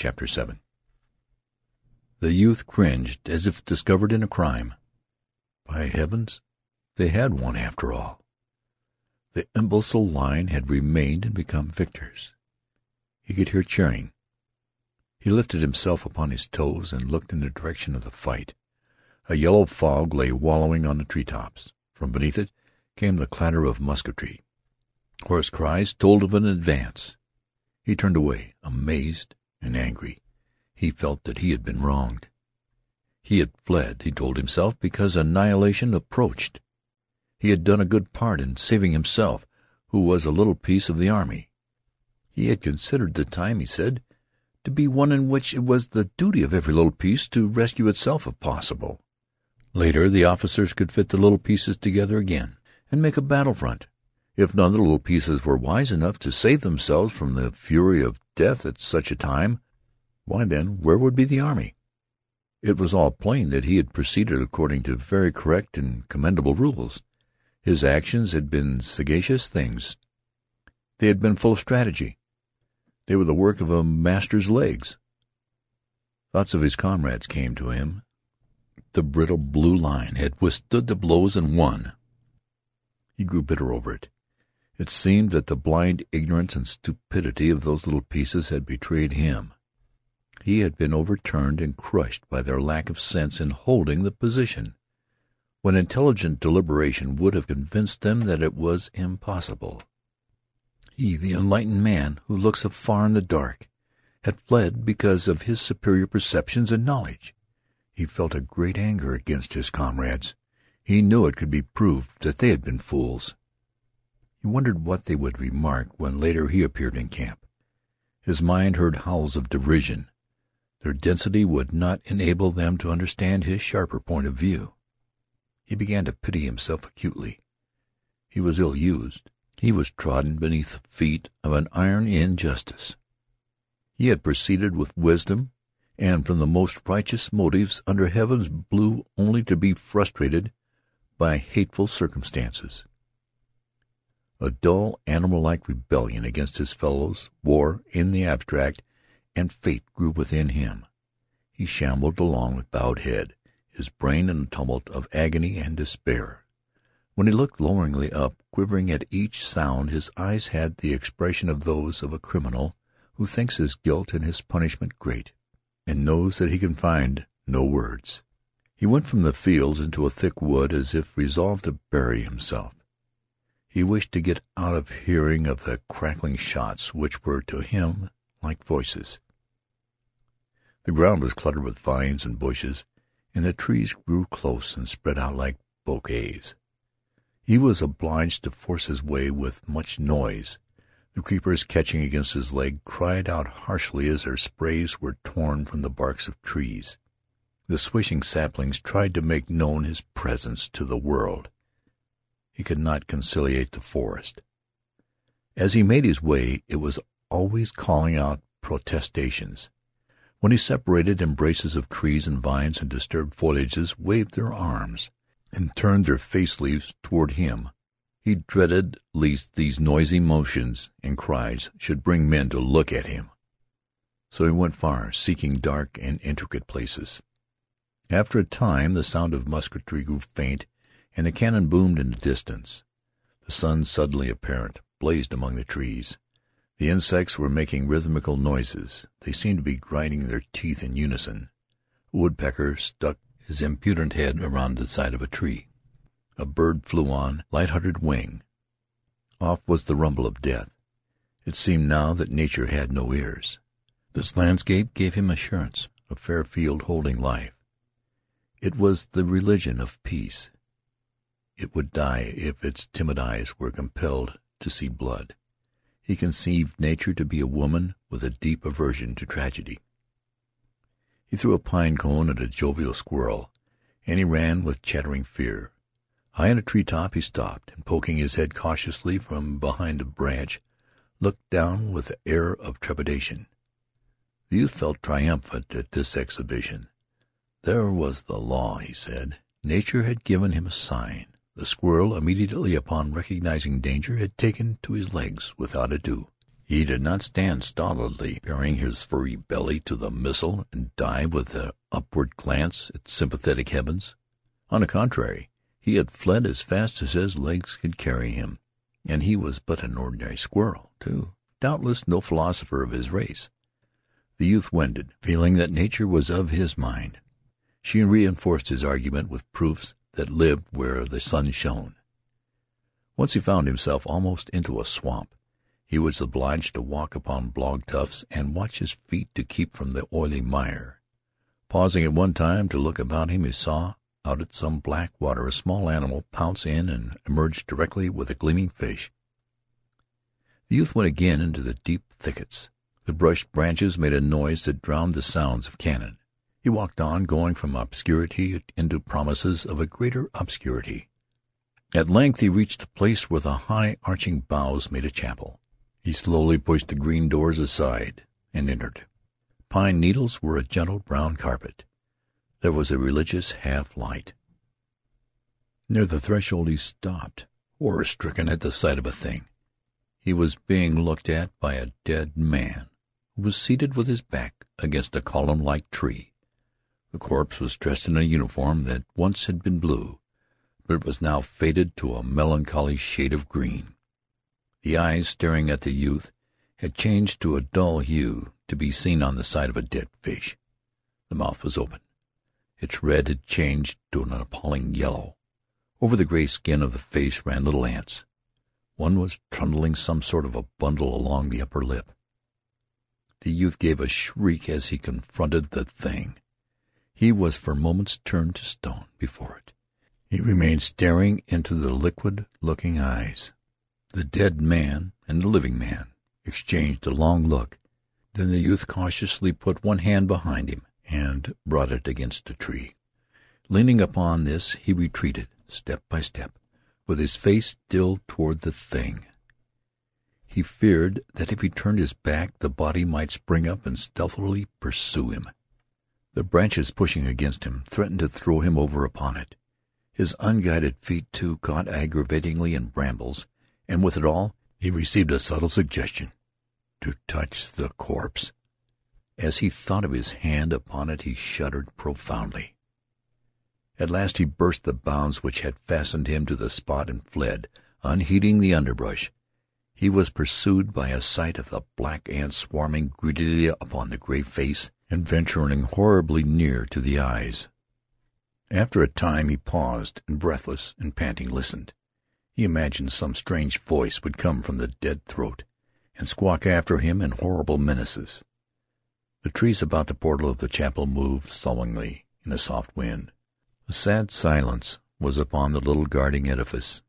CHAPTER VII The youth cringed as if discovered in a crime. By heavens, they had won after all. The imbecile line had remained and become victors. He could hear cheering. He lifted himself upon his toes and looked in the direction of the fight. A yellow fog lay wallowing on the tree tops. From beneath it came the clatter of musketry. Hoarse cries told of an advance. He turned away, amazed and angry. He felt that he had been wronged. He had fled, he told himself, because annihilation approached. He had done a good part in saving himself, who was a little piece of the army. He had considered the time, he said, to be one in which it was the duty of every little piece to rescue itself if possible. Later the officers could fit the little pieces together again and make a battle front. If none of the little pieces were wise enough to save themselves from the fury of death at such a time, why, then, where would be the army? It was all plain that he had proceeded according to very correct and commendable rules. His actions had been sagacious things. They had been full of strategy. They were the work of a master's legs. Thoughts of his comrades came to him. The brittle blue line had withstood the blows and won. He grew bitter over it. It seemed that the blind ignorance and stupidity of those little pieces had betrayed him. He had been overturned and crushed by their lack of sense in holding the position, when intelligent deliberation would have convinced them that it was impossible. He, the enlightened man who looks afar in the dark, had fled because of his superior perceptions and knowledge. He felt a great anger against his comrades. He knew it could be proved that they had been fools. He wondered what they would remark when later he appeared in camp. His mind heard howls of derision. Their density would not enable them to understand his sharper point of view. He began to pity himself acutely. He was ill used. He was trodden beneath the feet of an iron injustice. He had proceeded with wisdom and from the most righteous motives under heaven's blue only to be frustrated by hateful circumstances. A dull, animal-like rebellion against his fellows, war in the abstract, and fate grew within him. He shambled along with bowed head, his brain in a tumult of agony and despair. When he looked loweringly up, quivering at each sound, his eyes had the expression of those of a criminal who thinks his guilt and his punishment great, and knows that he can find no words. He went from the fields into a thick wood as if resolved to bury himself. He wished to get out of hearing of the crackling shots which were to him like voices. The ground was cluttered with vines and bushes, and the trees grew close and spread out like bouquets. He was obliged to force his way with much noise. The creepers, catching against his leg, cried out harshly as their sprays were torn from the barks of trees. The swishing saplings tried to make known his presence to the world. He could not conciliate the forest. As he made his way it was always calling out protestations. When he separated, embraces of trees and vines and disturbed foliages waved their arms and turned their face leaves toward him. He dreaded lest these noisy motions and cries should bring men to look at him. So he went far, seeking dark and intricate places. After a time the sound of musketry grew faint and the cannon boomed in the distance. The sun, suddenly apparent, blazed among the trees. The insects were making rhythmical noises. They seemed to be grinding their teeth in unison. A woodpecker stuck his impudent head around the side of a tree. A bird flew on light-hearted wing. Off was the rumble of death. It seemed now that nature had no ears. This landscape gave him assurance, a fair field holding life. It was the religion of peace. It would die if its timid eyes were compelled to see blood. He conceived nature to be a woman with a deep aversion to tragedy. He threw a pine cone at a jovial squirrel, and he ran with chattering fear. High in a tree top he stopped, and poking his head cautiously from behind a branch, looked down with an air of trepidation. The youth felt triumphant at this exhibition. There was the law, he said. Nature had given him a sign. The squirrel, immediately upon recognizing danger, had taken to his legs without ado. He did not stand stolidly baring his furry belly to the missile and dive with an upward glance at sympathetic heavens. On the contrary, he had fled as fast as his legs could carry him, and he was but an ordinary squirrel, too, doubtless no philosopher of his race. The youth wended, feeling that nature was of his mind. She reinforced his argument with proofs that lived where the sun shone. Once he found himself almost into a swamp. He was obliged to walk upon bog tufts and watch his feet to keep from the oily mire. Pausing at one time to look about him, he saw, out at some black water, a small animal pounce in and emerge directly with a gleaming fish. The youth went again into the deep thickets. The brushed branches made a noise that drowned the sounds of cannon. He walked on, going from obscurity into promises of a greater obscurity. At length he reached the place where the high arching boughs made a chapel. He slowly pushed the green doors aside and entered. Pine needles were a gentle brown carpet. There was a religious half light. Near the threshold he stopped, horror stricken at the sight of a thing. He was being looked at by a dead man who was seated with his back against a column-like tree. The corpse was dressed in a uniform that once had been blue, but it was now faded to a melancholy shade of green. The eyes staring at the youth had changed to a dull hue to be seen on the side of a dead fish. The mouth was open. Its red had changed to an appalling yellow. Over the gray skin of the face ran little ants. One was trundling some sort of a bundle along the upper lip. The youth gave a shriek as he confronted the thing. He was for moments turned to stone before it. He remained staring into the liquid-looking eyes. The dead man and the living man exchanged a long look. Then the youth cautiously put one hand behind him and brought it against a tree. Leaning upon this, he retreated, step by step, with his face still toward the thing. He feared that if he turned his back the body might spring up and stealthily pursue him. The branches pushing against him threatened to throw him over upon it. His unguided feet, too, caught aggravatingly in brambles and with it all he received a subtle suggestion to touch the corpse. As he thought of his hand upon it he shuddered profoundly. At last he burst the bounds which had fastened him to the spot and fled, unheeding the underbrush. He was pursued by a sight of the black ants swarming greedily upon the gray face and venturing horribly near to the eyes. After a time he paused, and breathless and panting listened. He imagined some strange voice would come from the dead throat and squawk after him in horrible menaces. The trees about the portal of the chapel moved sullenly in a soft wind. A sad silence was upon the little guarding edifice.